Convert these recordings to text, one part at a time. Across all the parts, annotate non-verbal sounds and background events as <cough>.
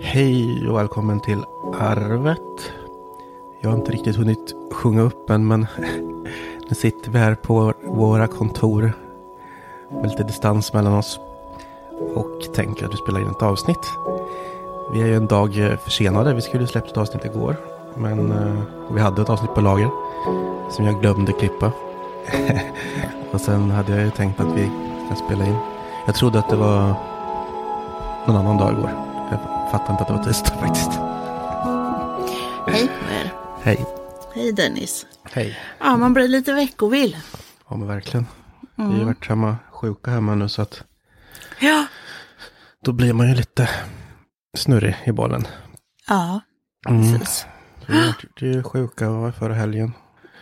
Hej och välkommen till Arvet. Jag har inte riktigt hunnit sjunga upp än men <laughs> nu sitter vi här på våra kontor med lite distans mellan oss och tänker att vi spelar in ett avsnitt. Vi är ju en dag eh, försenade. Vi skulle släppt ett avsnitt igår men eh, vi hade ett avsnitt på lager som jag glömde klippa. <laughs> och sen hade jag ju tänkt att vi ska spela in. Jag trodde att det var någon annan dag igår. Fattar inte att det var tisdag <laughs> faktiskt. Hej på er. Hej. Hej Dennis. Hej. Ja, man blir lite veckovill. Ja men verkligen. Mm. Vi har varit hemma sjuka hemma nu så att Ja. då blir man ju lite snurrig i bollen. Ja, Mm. precis. Vi har varit ju sjuka var förra helgen.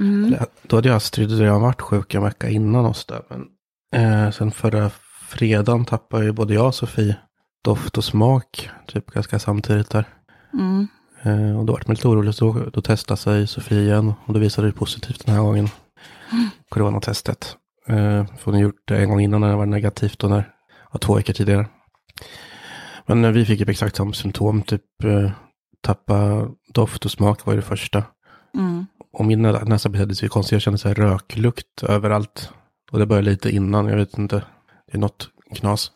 Mm. Eller, Då hade jag Astrid och jag varit sjuka en vecka innan oss där. Men eh, sen förra fredagen tappade ju både jag och Sofie doft och smak. Typ ganska samtidigt där. Mm. Eh, och då vart man lite orolig. Så då testade sig Sofie igen. Och då visade det positivt den här gången. Coronatestet. Eh, för hon har gjort det en gång innan när det var negativt. Och när, ja, två veckor tidigare. Men eh, vi fick ju exakt samma symptom. Typ eh, tappa doft och smak var ju det första. Mm. Och min nä- näsa betedde sig konstigt. Jag kände så här röklukt överallt. Och det började lite innan. Jag vet inte. Det är något knas.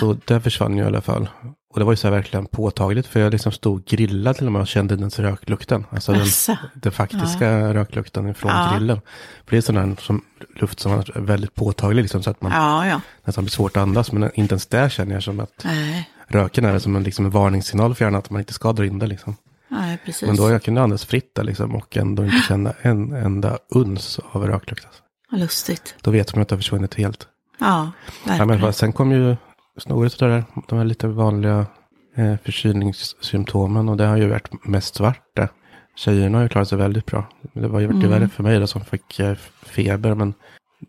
Så det försvann ju i alla fall. Och det var ju så här verkligen påtagligt. För jag liksom stod och grillade till och med och kände den röklukten. Alltså den, den faktiska röklukten från Ja. grillen. För det är sån där som, luft som är väldigt påtaglig. Liksom, så att man Ja, ja. nästan blir svårt att andas. Men inte ens där känner jag som att Nej, röken är som en, liksom en varningssignal för hjärnan att man inte ska dra in det. Liksom. nej. Men då jag kunde andas fritt där liksom, och ändå inte känna en enda uns av röklukt. Alltså. Lustigt. Då vet man att det har försvunnit helt. Ja, Ja, verkligen. men fast sen kom ju snoret och det där, de här lite vanliga eh, förkylningssymptomen och det har ju varit mest svart det. Tjejerna har ju klarat sig väldigt bra. Det var ju Mm. värre för mig då som fick eh, feber men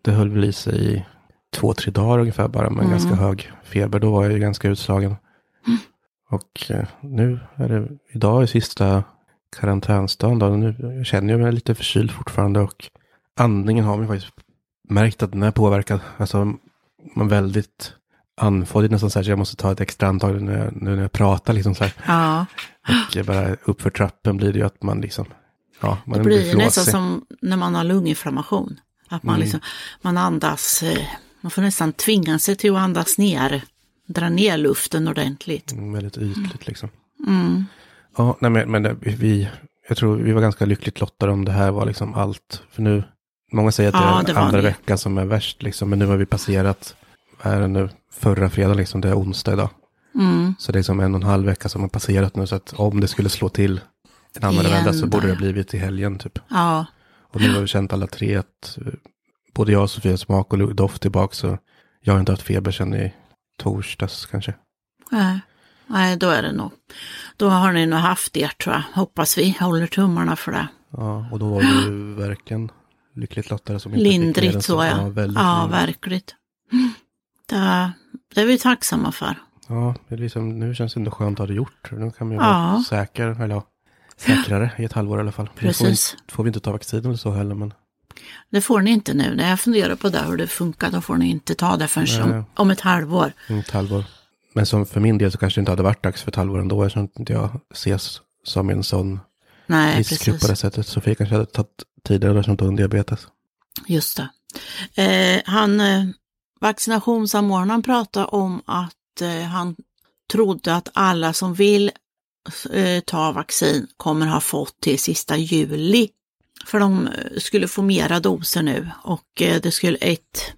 det höll väl i sig i två, tre dagar ungefär bara med Mm. ganska hög feber. Då var jag ju ganska utslagen. Och eh, nu är det, idag är sista karantänsdagen då. Nu jag känner jag mig lite förkyld fortfarande och andningen har man faktiskt märkt att den är påverkad. Alltså man väldigt andfådd, Det nästan så här så jag måste ta ett extra andtag nu jag, nu när jag pratar liksom så här. Ja, Och bara uppför trappen blir det ju att man liksom, ja, man det blir nästan flåsig. som när man har lunginflammation. Att man Mm. liksom, man andas, eh, man får nästan tvinga sig till att andas ner, dra ner luften ordentligt. Mm, väldigt ytligt liksom. Mm. Ja, nej men, men det- vi, jag tror vi var ganska lyckligt lottade om det här var liksom allt. För nu, många säger att Ja, det det är var andra det. veckan som är värst liksom. Men nu har vi passerat, vad är det nu, förra fredag liksom, det är onsdag idag. Mm. Så det är som en och en halv vecka som har passerat nu. Så att om det skulle slå till en annan vända så borde det blivit i helgen typ. Ja, Och nu har vi känt alla tre att eh, både jag och Sofia smak och doft tillbaka. Så jag har inte haft feber sedan i torsdags kanske. nej. nej, då är det nog. Då har ni nog haft det tror jag, hoppas vi. Håller tummarna för det. Ja, och då var ju verkligen lyckligt lottade som inte fick Lindrigt så ja. väldigt Ja, lindrigt. verkligt. Det, det är vi tacksamma för. Ja, det är liksom, nu känns det ändå skönt att ha det gjort. Nu kan man ju Ja. vara säker, eller ja, säkrare i ett halvår i alla fall. Får vi, Precis. inte- får vi inte ta vaccin eller så heller, men Det får ni inte nu. När jag funderar på det, hur det funkar, då får ni inte ta det förrän om, om ett halvår. ett halvår. Men som för min del så kanske det inte hade varit dags för ett halvår ändå, eftersom inte jag ses som en sån Nej, riskgrupp på det sättet. Sofie kanske hade tagit tidigare eftersom hon diabetes. Just det. Eh, han, eh, vaccinationssamordnaren pratade om att eh, han trodde att alla som vill eh, ta vaccin kommer ha fått till sista juli. För de eh, skulle få mera doser nu och eh, det skulle ett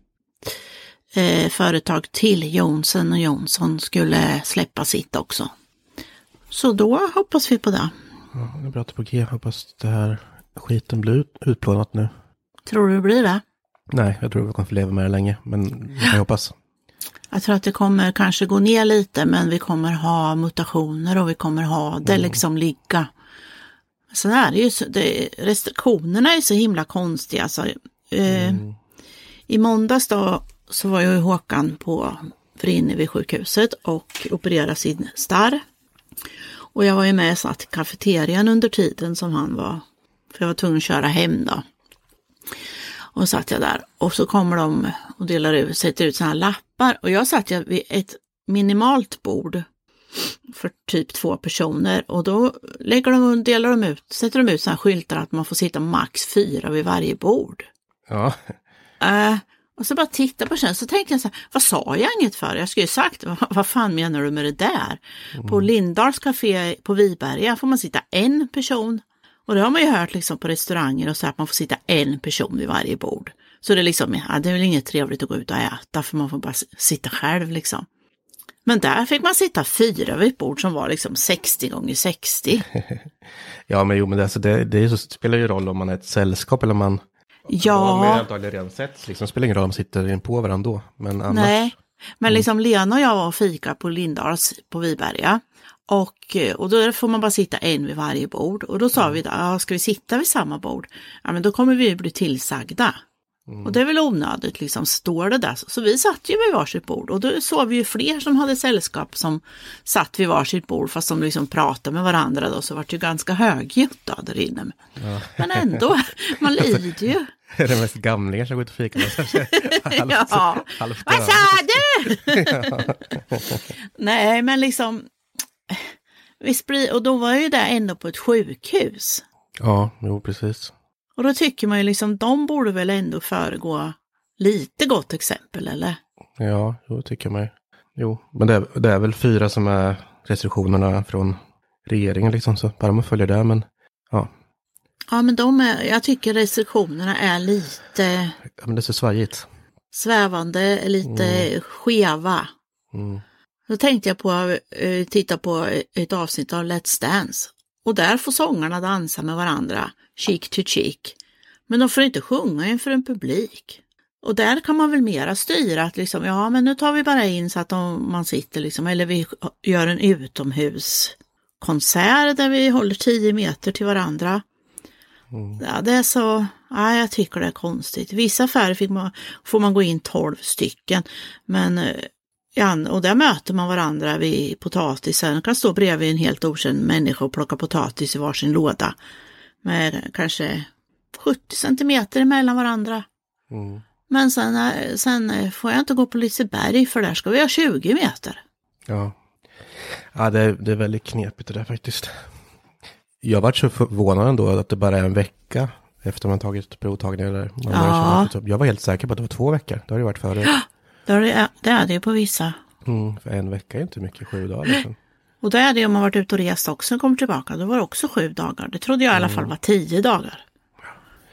eh, företag till, Johnson Johnson, skulle släppa sitt också. Så då hoppas vi på det. Ja, det är bra att det är på G. Hoppas det här skiten blir ut, utplånat nu. Tror du det blir det? Nej, jag tror vi kommer få leva med det länge, men jag hoppas. Jag tror att det kommer kanske gå ner lite men vi kommer ha mutationer och vi kommer ha det liksom ligga. Sen är det ju så, det, restriktionerna är så himla konstiga. Alltså, eh, I måndags då så var jag och Håkan på Vrinnevi sjukhuset och opererade sin starr. Och jag var ju med och satt i kafeterian under tiden som han var, för jag var tvungen att köra hem då. Och satt jag där och så kommer de och delar ut, sätter ut sådana här lappar och jag satt jag vid ett minimalt bord för typ två personer och då lägger de, delar de ut, sätter de ut sådana skyltar att man får sitta max fyra vid varje bord. Ja, Eh, och så bara titta på den så tänkte jag så här, vad sa jag inget för? Jag skulle ju sagt, vad, vad fan menar du med det där? På Lindahls café på Viberga får man sitta en person. Och det har man ju hört liksom på restauranger och så att man får sitta en person vid varje bord. Så det är liksom, ja, det är väl inget trevligt att gå ut och äta för man får bara sitta själv liksom. Men där fick man sitta fyra vid ett bord som var liksom 60 gånger 60. <laughs> ja men jo men det, alltså, det, det så, spelar ju roll om man är ett sällskap eller om man Ja. antagligen redan sett, liksom, spelar ingen roll om man sitter på varandra då. Men annars, Nej, men liksom Lena och jag var och fika på Lindahls på Viberga. Och, eh, och då får man bara sitta en vid varje bord. Och då sa vi, då, ja, ska vi sitta vid samma bord? Ja, men då kommer vi ju bli tillsagda. Och det är väl onödigt, liksom, står det där. Så vi satt ju vid varsitt bord och då såg vi ju fler som hade sällskap som satt vid varsitt bord fast de liksom pratade med varandra då så vart det ju ganska högljutt då där inne. Men ändå, <laughs> man lider ju. är det mest gamlingar som går ut och fikar. det <laughs> halvt, Ja. halvt Vad sa du? <laughs> Nej, men liksom. <laughs> Blir, och då var ju det ändå på ett sjukhus. Ja, jo precis. Och då tycker man ju liksom, de borde väl ändå föregå lite gott exempel, eller? Ja, jo tycker man ju. Jo, men det, är- det är väl fyra som är restriktionerna från regeringen liksom, så bara man följer det. Men ja, Ja, men de är, jag tycker restriktionerna är lite Ja, men det är så svajigt. svävande, lite skeva. Mm. Då tänkte jag på, eh, titta på ett avsnitt av Let's Dance. Och där får sångarna dansa med varandra, cheek to cheek. Men de får inte sjunga inför en publik. Och där kan man väl mera styra att liksom, ja men nu tar vi bara in så att de, man sitter liksom, eller vi gör en utomhuskonsert där vi håller 10 meter till varandra. Ja, det är så, ja, jag tycker det är konstigt. Vissa affärer man, får man gå in 12 stycken. Men eh, och där möter man varandra vid potatisen. Man kan stå bredvid en helt okänd människa och plocka potatis i varsin låda. Med kanske 70 centimeter emellan varandra. Mm. Men sen, eh, sen får jag inte gå på Liseberg för där ska vi ha 20 meter. Ja, ja det, är, det är väldigt knepigt det där faktiskt. Jag var så förvånad ändå att det bara är en vecka efter man tagit provtagningar. Där. Man ja. Jag var helt säker på att det var två veckor. Det har det varit förut. <gasps> Det är det, är ju på vissa. Mm, för en vecka är inte mycket, sju dagar liksom. Och det är det om man varit ute och rest också och kommer tillbaka. Då var det också sju dagar. Det trodde jag i alla fall var tio dagar.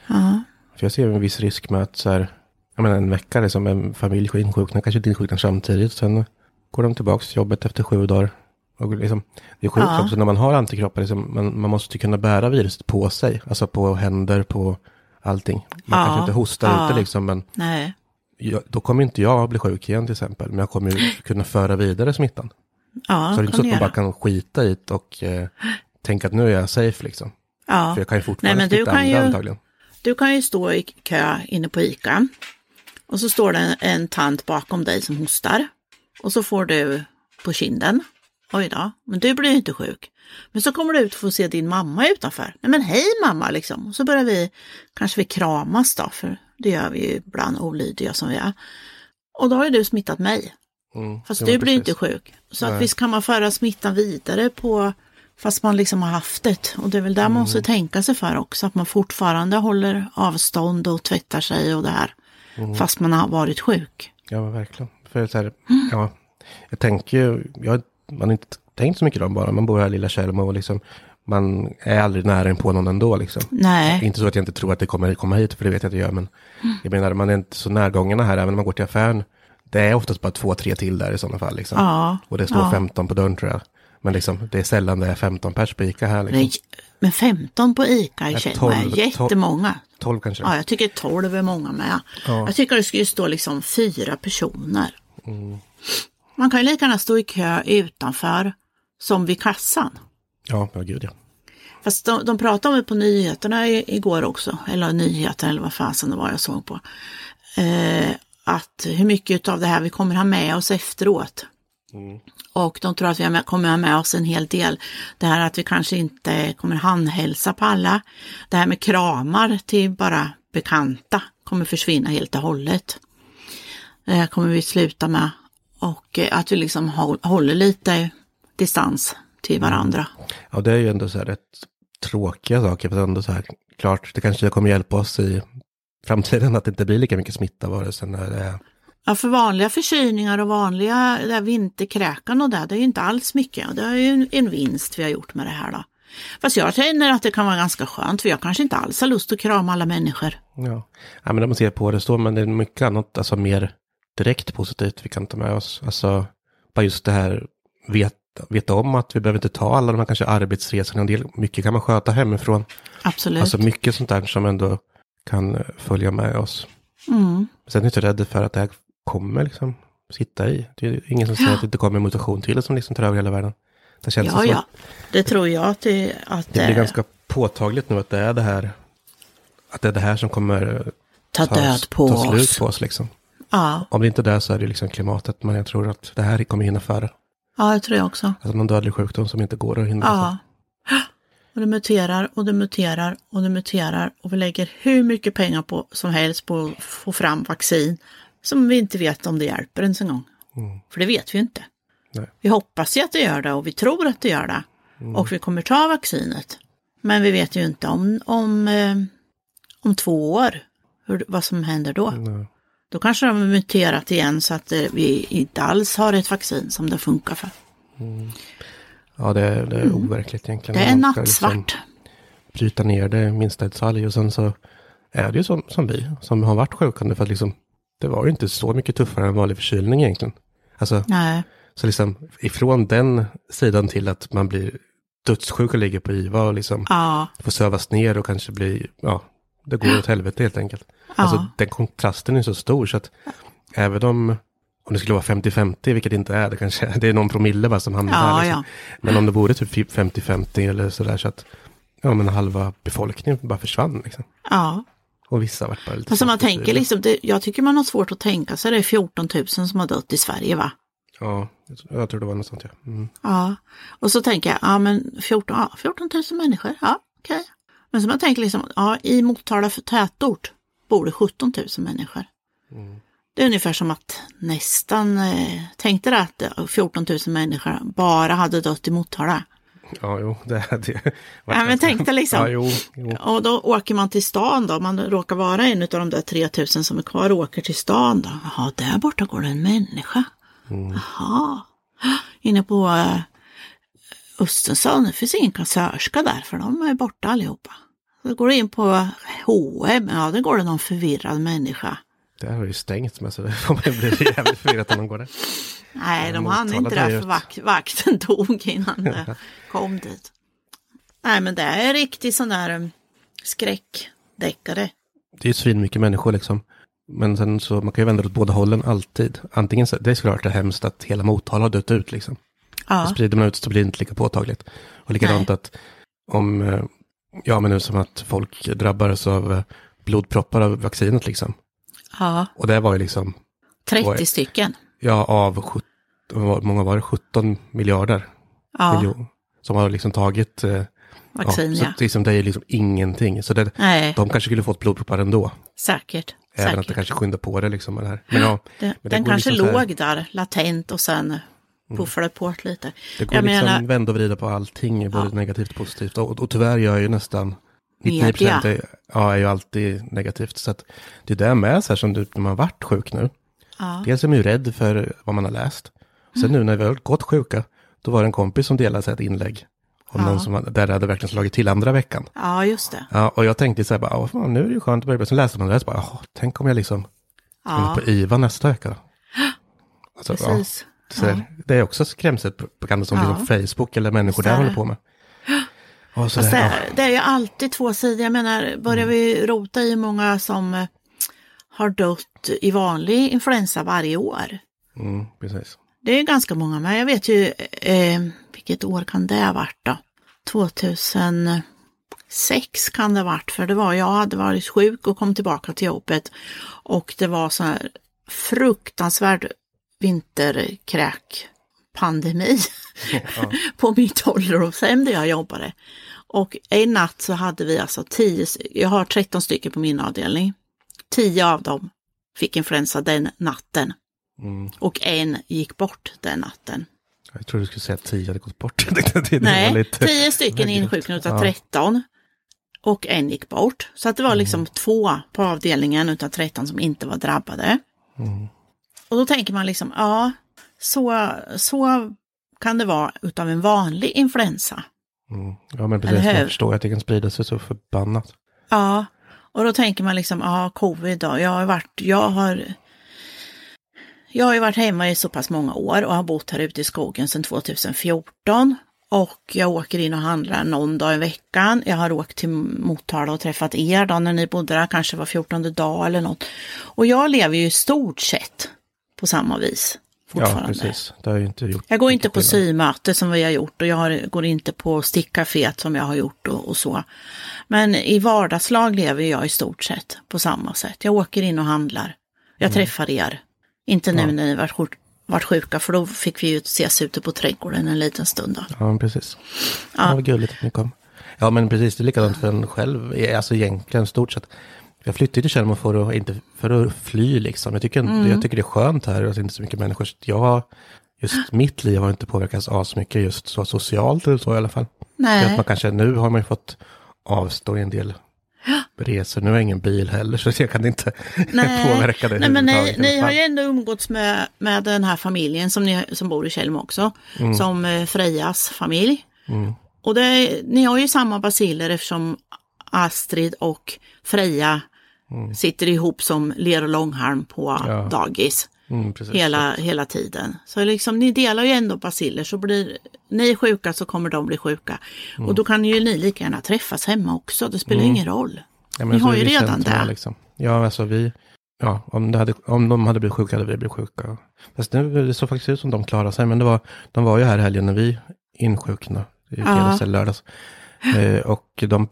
Ja, För jag ser en viss risk med att så här, jag menar en vecka liksom, en familj insjuknar, kanske inte insjuknar samtidigt. Sen går de tillbaka till jobbet efter sju dagar. Och liksom, det är sjukt Ja. också när man har antikroppar, liksom, man, man måste kunna bära viruset på sig. Alltså på händer, på allting. Man Ja. kanske inte hostar Ja. ute liksom, men nej. Jag, då kommer inte jag bli sjuk igen till exempel. Men jag kommer ju <gasps> kunna föra vidare smittan. Ja, så det är inte så att man bara kan skita i det och eh, tänka att nu är jag safe liksom. Ja. För jag kan ju fortfarande Nej, men du kan andra ju- antagligen. Du kan ju stå i kö inne på ICA och så står det en, en tant bakom dig som hostar och så får du på kinden. Oj då, men du blir ju inte sjuk. Men så kommer du ut och får se din mamma utanför. Nej men hej mamma liksom. Och så börjar vi, kanske vi kramas då, för det gör vi ju ibland olydiga som vi är. Och då har ju du smittat mig. Mm, Fast du blir precis. inte sjuk. Så att Nej. visst kan man föra smittan vidare på, fast man liksom har haft det. Och det är väl där man Mm. måste tänka sig för också, att man fortfarande håller avstånd och tvättar sig och det här. Mm. Fast man har varit sjuk. Ja, verkligen. För så här, Mm. ja, jag tänker ju, jag, man har inte tänkt så mycket om bara, man bor här i lilla Tjällmo och liksom, man är aldrig nära på någon ändå liksom. Nej, Inte så att jag inte tror att det kommer komma hit, för det vet jag att det gör, men Mm. jag menar, man är inte så närgångna här, även om man går till affären. Det är oftast bara två, tre till där i sådana fall liksom. ja. Och det står ja. 15 på dörren tror jag. Men liksom, det är sällan det är 15 pers på Ica här liksom. Nej, men 15 på ICA är 12, jättemånga. 12 kanske. Ja, jag tycker 12 är många med. Ja. Jag tycker det skulle stå liksom fyra personer. Mm. Man kan ju lika gärna stå i kö utanför som vid kassan. Ja, ja gud ja. Fast de, de pratade om det på nyheterna igår också, eller nyheter eller vad fasen det var jag såg på. Eh, att hur mycket av det här vi kommer ha med oss efteråt. Och de tror att vi kommer ha med oss en hel del. Det här att vi kanske inte kommer handhälsa på alla. Det här med kramar till bara bekanta kommer försvinna helt och hållet. Det här kommer vi sluta med. Och eh, att vi liksom håll- håller lite distans till varandra. Ja, det är ju ändå så här rätt tråkiga saker, men ändå så här klart, det kanske kommer hjälpa oss i framtiden att det inte blir lika mycket smitta vare sig när det är Ja, för vanliga förkylningar och vanliga där vinterkräkan och det, det är ju inte alls mycket. Och det är ju en, en vinst vi har gjort med det här då. Fast jag känner att det kan vara ganska skönt, för jag kanske inte alls har lust att krama alla människor. Ja, ja men om man ser på det så, men det är mycket annat, alltså mer direkt positivt vi kan ta med oss. Alltså, bara just det här, veta, veta om att vi behöver inte ta alla de här kanske arbetsresorna, en del, mycket kan man sköta hemifrån. Absolut. Alltså mycket sånt där som ändå kan eh, följa med oss. Mm. Sen är jag inte rädd för att det här kommer liksom sitta i. Det är ingen som säger Ja. att det inte kommer en mutation till som liksom tar över hela världen. Det känns Ja, så. ja. Det tror jag att det, att Det blir ganska påtagligt nu att det är det här. Att det är det här som kommer eh, tar ta, död på ta slut oss. på oss liksom. Ja, Om det inte är det så är det liksom klimatet. Men jag tror att det här kommer hinna före. Ja, det tror jag också. Alltså någon dödlig sjukdom som inte går att hinna. Ja. <gasps> Och det muterar och det muterar och det muterar och vi lägger hur mycket pengar på, som helst på att få fram vaccin som vi inte vet om det hjälper ens en gång. Mm. För det vet vi inte. Nej. Vi hoppas ju att det gör det och vi tror att det gör det. Och vi kommer ta vaccinet. Men vi vet ju inte om, om, eh, om två år hur, vad som händer då. Nej. Då kanske de har muterat igen så att eh, vi inte alls har ett vaccin som det funkar för. Ja, det är, det är overkligt egentligen. Mm. Det är ska liksom nattsvart. bryta ner det minsta detalj. Och sen så är det ju som, som vi som har varit sjuka nu. För att liksom, det var ju inte så mycket tuffare än vanlig förkylning egentligen. Alltså, Nej, så liksom ifrån den sidan till att man blir dödssjuk och ligger på IVA och liksom ja, får sövas ner och kanske blir, ja, det går åt helvete helt enkelt. Alltså den kontrasten är så stor så att även om, om det skulle vara 50-50, vilket det inte är, det kanske <laughs> det är någon promille bara som hamnar Ja, där. Liksom. Men om det vore typ 50-50 eller sådär så att, ja men halva befolkningen bara försvann liksom. ja. Och vissa vart bara lite Alltså man tänker liksom, det, jag tycker man har svårt att tänka sig det är 14 000 som har dött i Sverige va? Ja, jag tror det var något sånt ja. Mm. Ja. Och så tänker jag, ja men 14, ja, 14 000 människor, ja okej. Men så man tänker liksom, ja i Motala för tätort bor det 17 000 människor. Det är ungefär som att nästan, eh, tänkte det att eh, 14 000 människor bara hade dött i Motala. Ja, jo, det är det. Ja, men tänk dig liksom. Ja, jo, jo. Och då åker man till stan då, man råkar vara en av de där 3000 som är kvar och åker till stan då. Jaha, där borta går det en människa. Jaha. <gasps> Inne på Östersund, det finns ingen kassörska där för de är borta allihopa. Så går du in på H&M, ja där går det någon förvirrad människa. Det har ju stängt med så det <laughs> får man bli jävligt förvirrat när man går där. Nej, de hann inte ju för vak vakten <laughs> dog innan det kom dit. Nej, men det är riktigt sån där um, skräckdeckare. Det är ju svin mycket människor liksom. Men sen så, man kan ju vända det åt båda hållen alltid. Antingen så, det är såklart det är hemskt att hela Motala har dött ut liksom. Ja, Sprider man ut så blir det inte lika påtagligt. Och likadant Nej. att om, eh, ja men nu som att folk drabbades av eh, blodproppar av vaccinet liksom. ja, Och det var ju liksom, 30 Oj. stycken. ja av, sjut- vad många var det, 17 miljarder Ja, miljoner. Som har liksom tagit, eh, vaccin så ja. liksom, det är liksom ingenting. Så det, Nej, de kanske skulle fått blodproppar ändå. säkert. Även att det säkert. kanske skyndar på det liksom. Det här. Men ja, Det, men det den kanske liksom så låg där latent och sen puffade på lite. Det går Jag liksom menar- vända och vrida på allting, både Ja. negativt och positivt. Och, och tyvärr gör ju nästan 99 Media. är, ja, är ju alltid negativt. Så att det är det med så här som du, när man varit sjuk nu. Ja, Dels är man ju rädd för vad man har läst. Sen Mm. nu när vi har gått sjuka, då var det en kompis som delade sig ett inlägg. Om Ja. någon som, där det hade verkligen slagit till andra veckan. ja just det. Ja, och jag tänkte så här, bara, "Åh, fan, nu är det ju skönt att börja. Sen läste man det och så bara, "Jaha, tänk om jag liksom Ja, på IVA nästa vecka. då." <gasps> Alltså, ja. precis. Så Ja. Det är också skrämselpropaganda som Ja. liksom Facebook eller människor där håller på med. <gasps> Och det, det, ja. är- det är ju alltid två sidor. Jag menar, börjar vi rota i många som eh, har dött i vanlig influensa varje år. mm, precis. Det är ganska många, men jag vet ju, eh, vilket år kan det ha varit då? 2006 kan det ha varit, för det var, jag hade varit sjuk och kom tillbaka till jobbet och det var så här fruktansvärd vinterkräkpandemi <laughs> Ja. <laughs> på mitt ålderdomshem där jag jobbade. Och en natt så hade vi alltså 10, jag har 13 stycken på min avdelning. 10 av dem fick influensa den natten Mm. och en gick bort den natten. Jag tror du skulle säga att tio hade gått bort. <laughs> Det Nej, lite- tio stycken Herregud. insjuknade utav Ja. 13. Och en gick bort. Så att det var liksom Mm. två på avdelningen utav 13 som inte var drabbade. Mm. Och då tänker man liksom, ja, så, så kan det vara utav en vanlig influensa. Mm. Ja, men precis. Jag förstår att det kan sprida sig så förbannat. Ja, och då tänker man liksom, ja, covid då. Jag har varit, jag har, jag har ju varit hemma i så pass många år och har bott här ute i skogen sedan 2014. Och jag åker in och handlar någon dag i veckan. Jag har åkt till Motala och träffat er då när ni bodde där, kanske var 14 dag eller något. Och jag lever ju i stort sett på samma vis Ja, precis. Det har ju inte gjort Jag går inte på symöte som vi har gjort och jag har, går inte på stickcaféet som jag har gjort och, och så. Men i vardagslag lever jag i stort sett på samma sätt. Jag åker in och handlar. Jag träffar er. Inte nu Mm. Ja. när ni varit, varit sjuka för då fick vi ju ses ute på trädgården en liten stund. Då. Ja, precis. Ja. Det var gulligt att ni kom. Ja, men precis. Det är likadant för en själv. Alltså egentligen stort sett. Jag flyttade till Tjällmo för att, inte för att fly liksom. Jag tycker, Mm. jag tycker det är skönt här att det inte är så mycket människor. Jag just <gasps> mitt liv har inte påverkats av så mycket just så socialt eller så i alla fall. För att Nej, man kanske, nu har man ju fått avstå en del resor. Nu har jag ingen bil heller så jag kan inte <laughs> Nej. påverka det Nej, men ni, ni har ju ändå umgåtts med, med den här familjen som, ni, som bor i Tjällmo också. Som eh, Frejas familj. Mm. Och det, ni har ju samma basiller eftersom Astrid och Freja sitter ihop som ler och långhalm på Mm. Ja. dagis Mm, precis. hela, hela tiden. Så liksom, ni delar ju ändå basiller, så blir ni sjuka så kommer de bli sjuka. Mm. Och då kan ju ni lika gärna träffas hemma också, det spelar ingen roll. Ja, Ni har ju redan det. Liksom. Ja, alltså vi, ja, om, hade, om de hade blivit sjuka hade vi blivit sjuka. Fast nu det såg faktiskt ut som de klarade sig, men det var, de var ju här helgen när vi insjuknade, i fredags eller lördags. Eh, och de,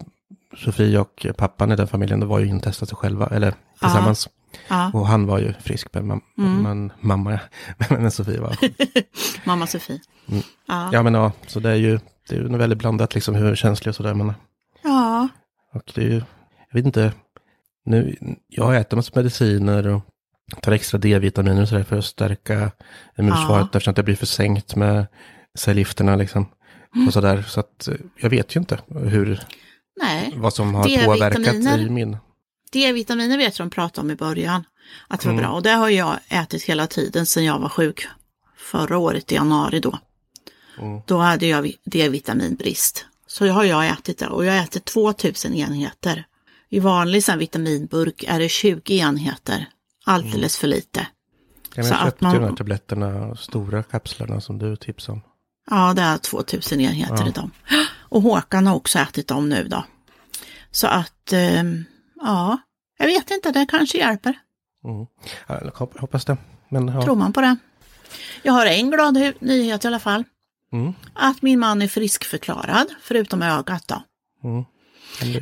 Sofie och pappan i den familjen, de var ju och testade sig själva, eller tillsammans. Ja, Och han var ju frisk, men, mam- Mm. men mamma, <laughs> men Sofie var. <laughs> mamma Sofie. Mm. Ja. Ja, men ja, så det är ju, det är ju väldigt blandat liksom hur känslig och sådär. Men, ja. Och det är ju, jag vet inte, nu, jag äter massa mediciner och tar extra D-vitaminer och sådär för att stärka immunsvaret Ja. eftersom att det blir för sänkt med cellgifterna liksom. Mm. Och sådär, så att eh, jag vet ju inte hur, Nej, vad som har påverkat i min. D-vitaminer vet jag de pratade om i början. Att det var Mm. bra. Och det har jag ätit hela tiden sedan jag var sjuk. Förra året i januari då. Mm. Då hade jag D-vitaminbrist. Så har jag ätit det och jag äter 2000 enheter. I vanlig sån vitaminburk är det 20 enheter. Alldeles för lite. Jag Så att köpte man- de här tabletterna, stora kapslarna som du tipsade om. Ja, det är 2000 enheter Ja. i dem. Och Håkan har också ätit dem nu då. Så att, ehm, ja, jag vet inte, det kanske hjälper. Mm. Ja, jag hop- hoppas det. Men ja. Tror man på det. Jag har en glad nyhet i alla fall. Mm. Att min man är friskförklarad, förutom ögat då. Mm.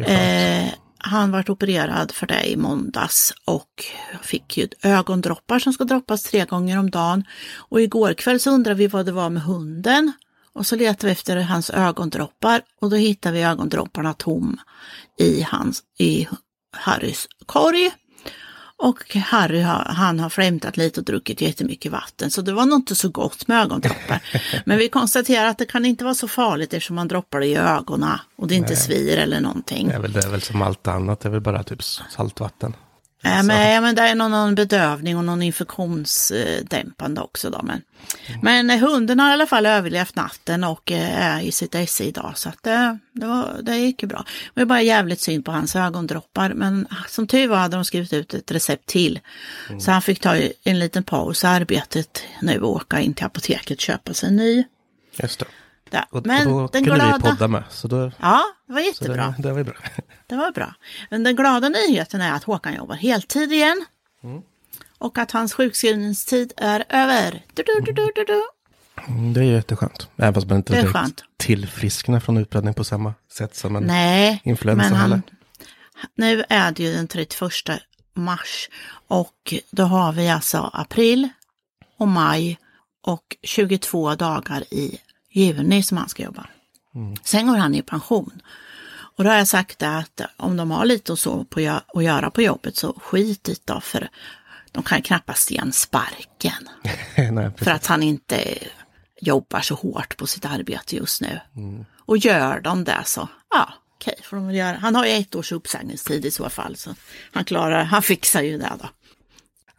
Eh, han vart opererad för det i måndags och fick ju ögondroppar som ska droppas tre gånger om dagen. Och igår kväll så undrade vi vad det var med hunden. Och så letade vi efter hans ögondroppar och då hittade vi ögondropparna tom i, hans, i Harrys korg. Och Harry har, han har flämtat lite och druckit jättemycket vatten så det var nog inte så gott med ögondroppar. <laughs> Men vi konstaterar att det kan inte vara så farligt eftersom man droppar det i ögonen och det inte Nej. svir eller någonting. Det är väl, det är väl som allt annat, det är väl bara typ saltvatten. Äh, men, ja, men det är någon, någon bedövning och någon infektionsdämpande också. Då, men, men eh, hunden har i alla fall överlevt natten och eh, är i sitt esse idag. Så att det, det, var, det gick ju bra. Det var bara jävligt synd på hans ögondroppar. Men som tur var hade de skrivit ut ett recept till. Så han fick ta en liten paus i arbetet nu och åka in till apoteket och köpa sig en ny. Just det. Där. Och, Men och då den kunde glada... vi podda med, så, då, Ja, det var jättebra. det, det var bra. <laughs> Det var bra. Men den glada nyheten är att Håkan jobbar heltid igen. Mm. Och att hans sjukskrivningstid är över. Du, du, du, du, du, du. Mm, Det är jätteskönt. Även fast man inte Det är direkt skönt. tillfrisknar från utbränning på samma sätt som en Nej, influensa men han, nu är det ju den 31 mars och då har vi alltså april och maj och 22 dagar i juni som han ska jobba. Mm. Sen går han i pension. Och då har jag sagt att om de har lite och så på att göra på jobbet så skit i då för de kan knappast ge en sparken. <laughs> Nej, För att han inte jobbar så hårt på sitt arbete just nu. Och gör de det så, ja, okej, får de väl göra. Han har ju ett års uppsägningstid i så fall, så han klarar, han fixar ju det då.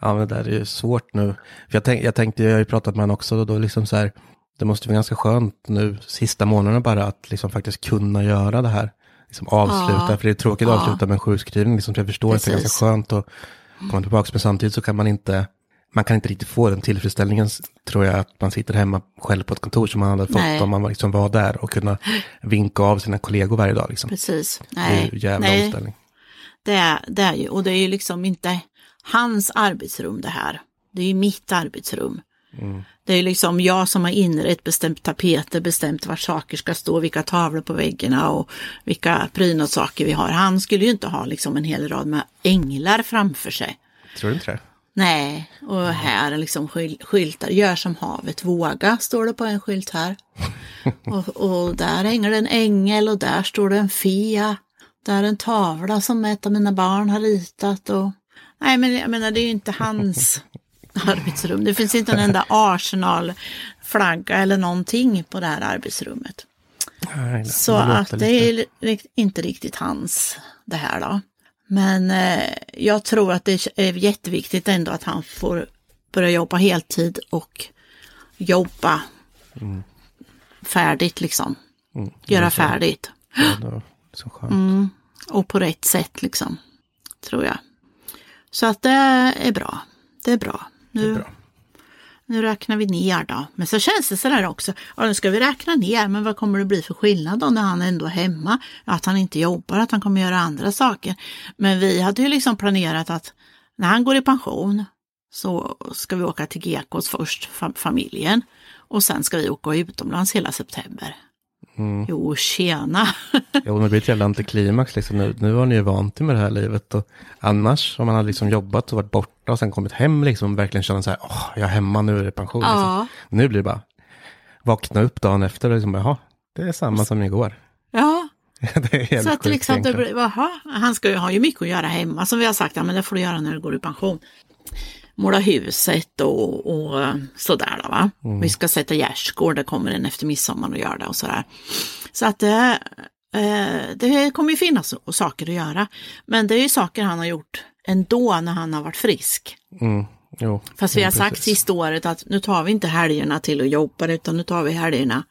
Ja, men det där är ju svårt nu. För jag, tänk, jag tänkte, jag har ju pratat med honom också, och då liksom så här, det måste vara ganska skönt nu, sista månaderna bara, att liksom faktiskt kunna göra det här. Liksom avsluta, Ja. för det är tråkigt att Ja. avsluta med en sjukskrivning, liksom, jag förstår att det är Precis. ganska skönt att komma tillbaka, men samtidigt så kan man inte, man kan inte riktigt få den tillfredsställningen, tror jag, att man sitter hemma själv på ett kontor som man hade fått Nej. om man liksom var där och kunna vinka av sina kollegor varje dag. Liksom. Precis. Det är Nej, ju jävla nej omställning. det, är, det är ju, och det är ju liksom inte hans arbetsrum det här. Det är ju mitt arbetsrum. Det är liksom jag som har inrett, bestämt tapeter, bestämt var saker ska stå, vilka tavlor på väggarna och vilka prydnadssaker vi har. Han skulle ju inte ha liksom en hel rad med änglar framför sig. Tror du inte det? Nej, och här är liksom skyl- skyltar. Gör som havet våga, står det på en skylt här. <laughs> Och, och där hänger det en ängel och där står det en fia. Där är en tavla som ett av mina barn har ritat. Och... Nej, men jag menar det är ju inte <laughs> hans arbetsrum. Det finns inte en enda Arsenal-flagga eller någonting på det här arbetsrummet. Nej, Så det att det är inte riktigt hans det här då. Men eh, jag tror att det är jätteviktigt ändå att han får börja jobba heltid och jobba färdigt liksom. Mm, Göra färdigt. Ja. Mm. Och på rätt sätt liksom. Tror jag. Så att det är bra. Det är bra. Nu, nu räknar vi ner då. Men så känns det sådär också. Ja, nu ska vi räkna ner, men vad kommer det bli för skillnad då när han ändå är hemma? Att han inte jobbar, att han kommer göra andra saker. Men vi hade ju liksom planerat att när han går i pension så ska vi åka till Gekås först, fam- familjen. Och sen ska vi åka utomlands hela september. Mm. Jo, tjena! <laughs> Jo, men det blir ett jävla antiklimax liksom. Nu, nu har ni ju vant er med det här livet. Och annars, om man hade liksom jobbat och varit borta och sen kommit hem liksom, verkligen känna så här, åh, jag är hemma, nu är det pension. Liksom. ja, Nu blir det bara, vakna upp dagen efter och liksom, jaha, det är samma som igår. ja. <laughs> det är Så att sjukt liksom blir, jaha, han ska ju ha ju mycket att göra hemma som vi har sagt, ja men det får du göra när du går i pension. Måla huset och, och eh, sådär va. Mm. Vi ska sätta gärdsgård, det kommer en efter midsommar och göra det och sådär. Så att det, eh, det kommer ju finnas saker att göra. Men det är ju saker han har gjort ändå när han har varit frisk. Mm, jo, Fast vi har sagt precis. sista året att nu tar vi inte helgerna till att jobba utan nu tar vi helgerna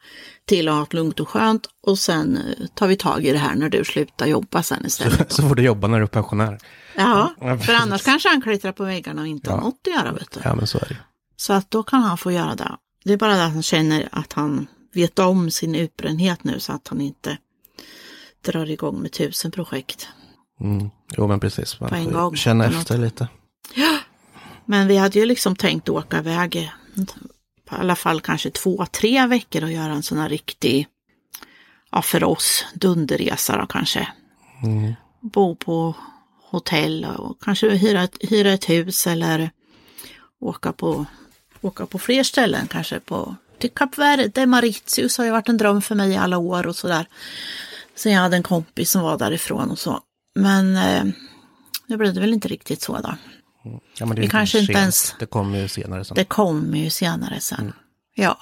till att ha ett lugnt och skönt och sen eh, tar vi tag i det här när du slutar jobba sen istället. Så får du jobba när du är pensionär. Ja, Ja, för annars kanske han klättrar på väggarna och inte har Ja. något att göra. Vet du. Ja, men så är det. Så att då kan han få göra det. Det är bara det att han känner att han vet om sin utbrändhet nu så att han inte drar igång med tusen projekt. Mm. Jo, men precis. Man får känna på något. efter lite. Men vi hade ju liksom tänkt åka iväg i alla fall kanske två, tre veckor och göra en sån här riktig, ja för oss, dunderresa då kanske. Mm. Bo på hotell och kanske hyra ett, hyra ett hus eller åka på, åka på fler ställen kanske på till Kap Verde, Mauritius har ju varit en dröm för mig i alla år och sådär. Sen jag hade en kompis som var därifrån och så. Men eh, det blev det väl inte riktigt så då. Ja, men det Vi kanske inte ens- Det kommer ju senare sen. Det kommer ju senare sen. Ja.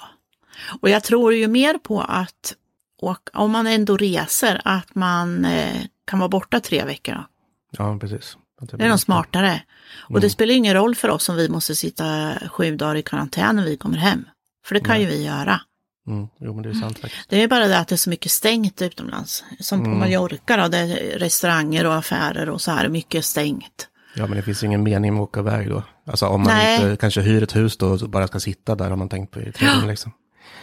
Och jag tror ju mer på att åka, om man ändå reser, att man eh, kan vara borta tre veckor. Då. Ja, precis. Det är nog smartare. Och det spelar ingen roll för oss om vi måste sitta sju dagar i karantän när vi kommer hem. För det kan ju vi göra. Mm. Jo, men det är sant faktiskt. Det är bara det att det är så mycket stängt utomlands. Som på Mallorca då, det är restauranger och affärer och så här, mycket stängt. Ja, men det finns ingen mening med att åka iväg då. Alltså om man Nej. inte kanske hyr ett hus då och bara ska sitta där har man tänkt på i trädgården liksom.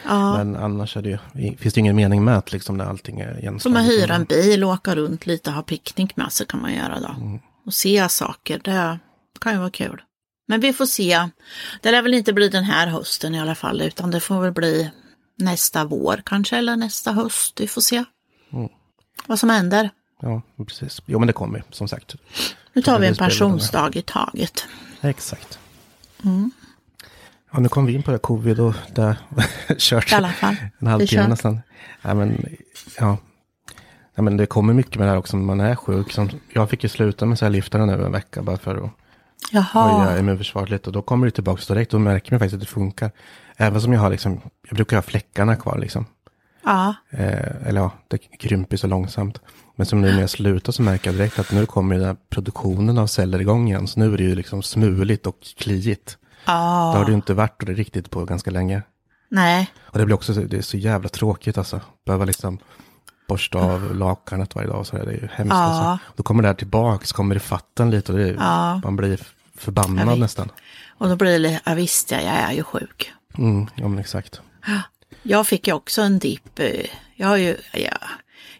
Ja. Men annars är det, finns det ingen mening med att liksom när allting är Som igenslaget. att hyra en bil och åka runt lite och ha picknick med sig kan man göra då. Och se saker, det kan ju vara kul. Men vi får se. Det lär väl inte bli den här hösten i alla fall, utan det får väl bli nästa vår kanske, eller nästa höst. Vi får se vad som händer. Ja, precis. Jo, men det kommer som sagt. Nu tar vi en pensionsdag i taget. Exakt. Mm. Ja, nu kom vi in på det covid och det <laughs> kört I alla fall. en halvtimme nästan. Ja, men, ja. Ja, men det kommer mycket med det här också när man är sjuk. Som, jag fick ju sluta med så här liftarna nu en vecka bara för att höja Jaha, immunförsvaret lite. Och då kommer det tillbaka direkt och märker man faktiskt att det funkar. Även som jag har liksom, jag brukar ha fläckarna kvar liksom. Ja, Eh, eller ja, det krymper så långsamt. Men som nu när jag slutar så märker jag direkt att nu kommer den här produktionen av celler igång igen. Så nu är det ju liksom smuligt och kliigt. Det har ja, det inte varit riktigt på ganska länge. nej, Och det blir också, så- det är så jävla tråkigt alltså. Behöva liksom borsta av lakanet varje dag och så. Det är ju hemskt Ja. alltså. Då kommer det här tillbaka, så kommer det fatten lite och det är, Ja. man blir förbannad nästan. och då blir det, ja visst ja, jag är ju sjuk. Mm, ja men exakt. Jag fick ju också en dipp. Eh, jag har ju, ja,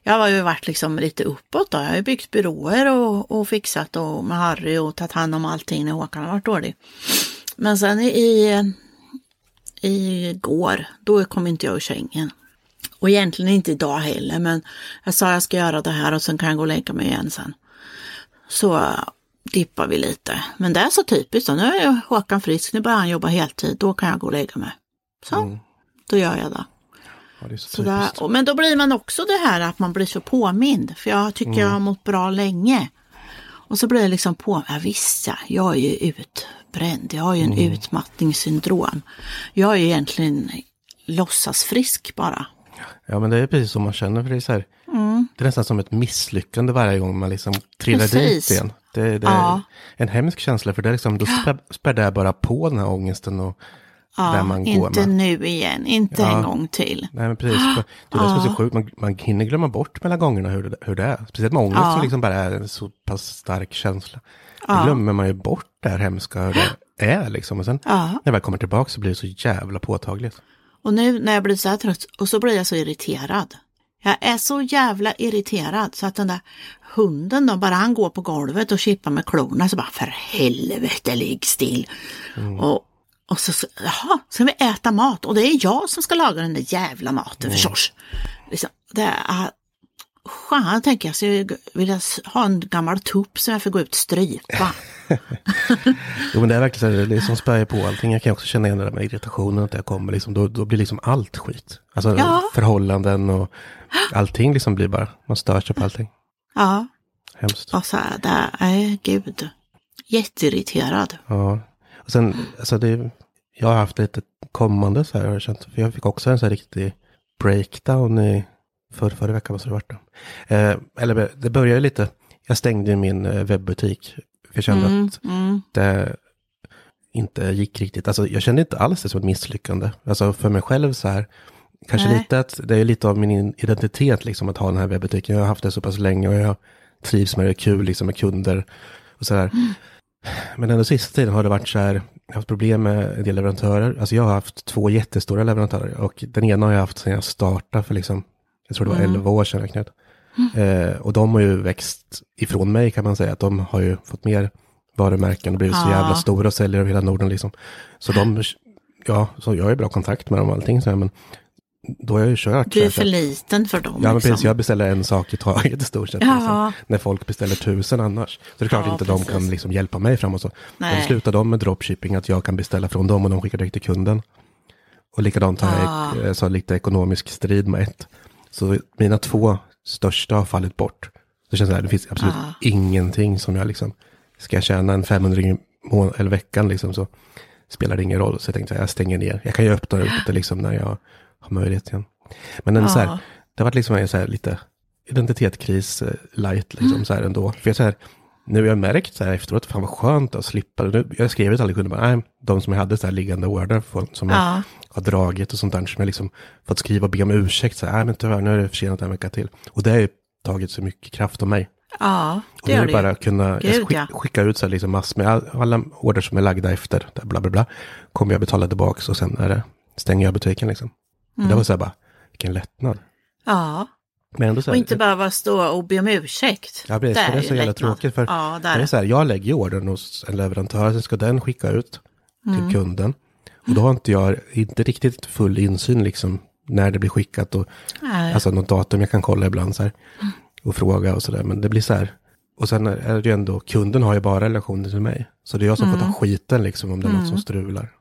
jag har ju varit liksom lite uppåt då. Jag har ju byggt byråer och, och fixat och med Harry och tagit hand om allting när Håkan har varit dålig. Men sen i, i går, då kom inte jag ur sängen. Och egentligen inte idag heller, men jag sa jag ska göra det här och sen kan jag gå och lägga mig igen sen. Så dippar vi lite. Men det är så typiskt, då. nu är Håkan frisk, nu börjar han jobba heltid, då kan jag gå och lägga mig. Så, mm då gör jag det. Ja, så Så där, men då blir man också det här att man blir så påmind. För jag tycker jag har mått bra länge. Och så blir det liksom på, ja visst ja, jag är ju utbränd. Jag har ju en utmattningssyndrom. Jag är ju egentligen låtsasfrisk bara. Ja men det är precis som man känner. För det, är så här, det är nästan som ett misslyckande varje gång man liksom trillar Precis. dit igen. Det, det är Ja. en hemsk känsla för det är liksom, då spär, spär det bara på den här ångesten och Ja, man går inte nu igen, inte Ja. en gång till. Nej men precis, för det är det som är så sjukt, man, man hinner glömma bort mellan gångerna hur det, hur det är. Speciellt med ångest Ja. som liksom bara är en så pass stark känsla. Då glömmer man ju bort det här hemska, hur det är liksom. Och sen Ja. när jag väl kommer tillbaka så blir det så jävla påtagligt. Och nu när jag blir så här trött och så blir jag så irriterad. Jag är så jävla irriterad så att den där hunden då, bara han går på golvet och kippar med klorna så bara för helvete ligg still. Och, och så, så, jaha, ska vi äta mat och det är jag som ska laga den där jävla maten förstås. Liksom, det är, Fan, tänker jag, så jag vill jag ha en gammal tupp som jag får gå ut och strypa. <laughs> Jo men det är verkligen så här, det är som spär på allting. Jag kan också känna igen det där med irritationen, att det kommer liksom, då, då blir liksom allt skit. Alltså Ja. förhållanden och allting liksom blir bara, man stör sig på allting. Ja, Hemskt. och så här, det är, nej gud. Jätteirriterad. Ja. Och sen, alltså det, jag har haft lite kommande så här, har jag känt, för jag fick också en så här riktig breakdown i för, förra veckan, måste det ha varit då. Eh, eller det började lite, jag stängde min eh, webbutik. För jag kände Mm, att det inte gick riktigt, alltså jag kände inte alls det som ett misslyckande. Alltså för mig själv så här, kanske Nej. lite att det är lite av min identitet liksom att ha den här webbutiken. Jag har haft det så pass länge och jag trivs med det, kul liksom med kunder och så här. Men ändå sista tiden har det varit så här, jag har haft problem med en del leverantörer. Alltså jag har haft två jättestora leverantörer och den ena har jag haft sedan jag startade för liksom, jag tror det var 11 år sedan jag knöt. Eh, och de har ju växt ifrån mig kan man säga, att de har ju fått mer varumärken och blivit så Ja. jävla stora och säljer över hela Norden liksom. Så de, ja, så jag har ju bra kontakt med dem och allting så här, men då har jag ju kört. Du är så för liten för dem. Ja, men liksom. precis. Jag beställer en sak i taget i stort sett. Ja. Liksom, när folk beställer tusen annars. Så det är klart Ja, inte de precis. kan liksom hjälpa mig framåt. Så. Nej. Då slutar de med dropshipping, att jag kan beställa från dem och de skickar direkt till kunden. Och likadant har Ah. jag eh, så lite ekonomisk strid med ett. Så mina två största har fallit bort. Det känns så här, det finns absolut Ah. ingenting som jag liksom, ska jag tjäna en 500 i mån- eller veckan liksom så spelar det ingen roll. Så jag tänkte, jag stänger ner. Jag kan ju öppna upp det liksom när jag har möjlighet igen. Men den, så här, Ja. det har varit liksom en så här lite identitetskris eh, light liksom så här ändå. För jag så här, nu har jag märkt så här efteråt, fan vad skönt att slippa. Nu, jag skrev till alla kunder, bara, nej, de som jag hade så här liggande order som jag Ja. har dragit och sånt där, som jag liksom fått skriva och be om ursäkt. Så här, nej men tyvärr, nu är det försenat en vecka till. Och det har ju tagit så mycket kraft av mig. Ja, Och det nu gör det det bara kunna Gud, skick, ja. skicka ut så här liksom mass med all, alla order som är lagda efter, där bla bla bla, kommer jag betala tillbaka och sen är det, stänger jag butiken liksom. Mm. Det var så här bara, vilken lättnad. Ja, Men ändå så och här, inte behöva stå och be om ursäkt. Ja, precis. det är ju så jävla tråkigt. För Ja, det är där. så här, jag lägger ordern hos en leverantör, sen ska den skicka ut till Mm. kunden. Och då har inte jag inte riktigt full insyn liksom när det blir skickat och Nej. alltså något datum jag kan kolla ibland så här och fråga och så där. Men det blir så här. Och sen är det ju ändå, kunden har ju bara relationer till mig. Så det är jag som får ta skiten liksom om det är något som strular.